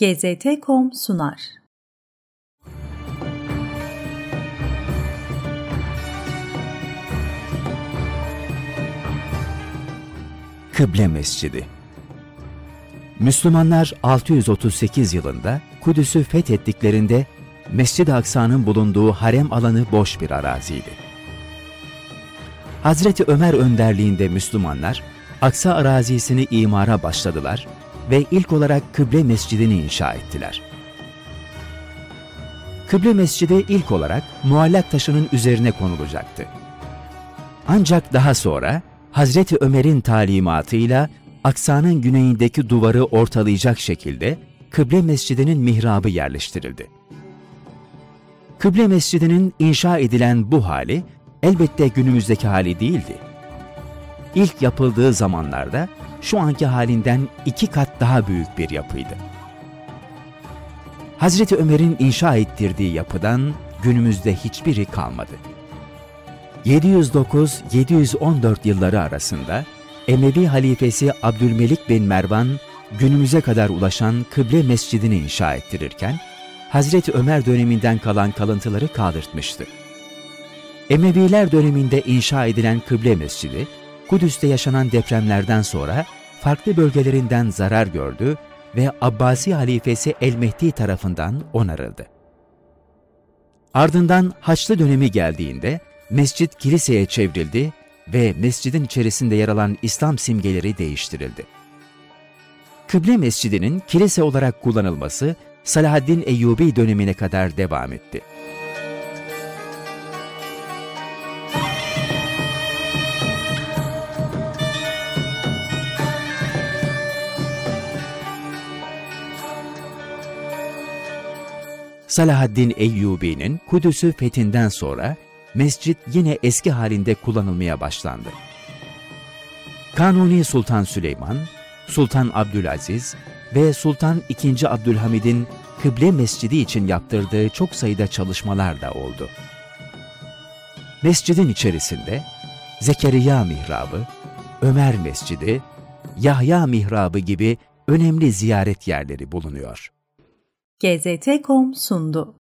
GZT.com sunar. Kıble Mescidi Müslümanlar 638 yılında Kudüs'ü fethettiklerinde Mescid-i Aksa'nın bulunduğu harem alanı boş bir araziydi. Hazreti Ömer önderliğinde Müslümanlar Aksa arazisini imara başladılar ve ilk olarak Kıble Mescidini inşa ettiler. Kıble Mescidi ilk olarak muallak taşının üzerine konulacaktı. Ancak daha sonra Hazreti Ömer'in talimatıyla Aksa'nın güneyindeki duvarı ortalayacak şekilde Kıble Mescidi'nin mihrabı yerleştirildi. Kıble Mescidi'nin inşa edilen bu hali elbette günümüzdeki hali değildi. İlk yapıldığı zamanlarda şu anki halinden iki kat daha büyük bir yapıydı. Hazreti Ömer'in inşa ettirdiği yapıdan günümüzde hiçbiri kalmadı. 709-714 yılları arasında Emevi halifesi Abdülmelik bin Mervan günümüze kadar ulaşan Kıble Mescidini inşa ettirirken, Hazreti Ömer döneminden kalan kalıntıları kaldırtmıştı. Emeviler döneminde inşa edilen Kıble Mescidi, Kudüs'te yaşanan depremlerden sonra farklı bölgelerinden zarar gördü ve Abbasi halifesi El-Mehdi tarafından onarıldı. Ardından Haçlı dönemi geldiğinde mescit kiliseye çevrildi ve mescidin içerisinde yer alan İslam simgeleri değiştirildi. Kıble Mescidi'nin kilise olarak kullanılması Salahaddin Eyyubi dönemine kadar devam etti. Salahaddin Eyyubi'nin Kudüs'ü fethinden sonra mescit yine eski halinde kullanılmaya başlandı. Kanuni Sultan Süleyman, Sultan Abdülaziz ve Sultan II. Abdülhamid'in Kıble Mescidi için yaptırdığı çok sayıda çalışmalar da oldu. Mescidin içerisinde Zekeriya Mihrabı, Ömer Mescidi, Yahya Mihrabı gibi önemli ziyaret yerleri bulunuyor. GZT.com sundu.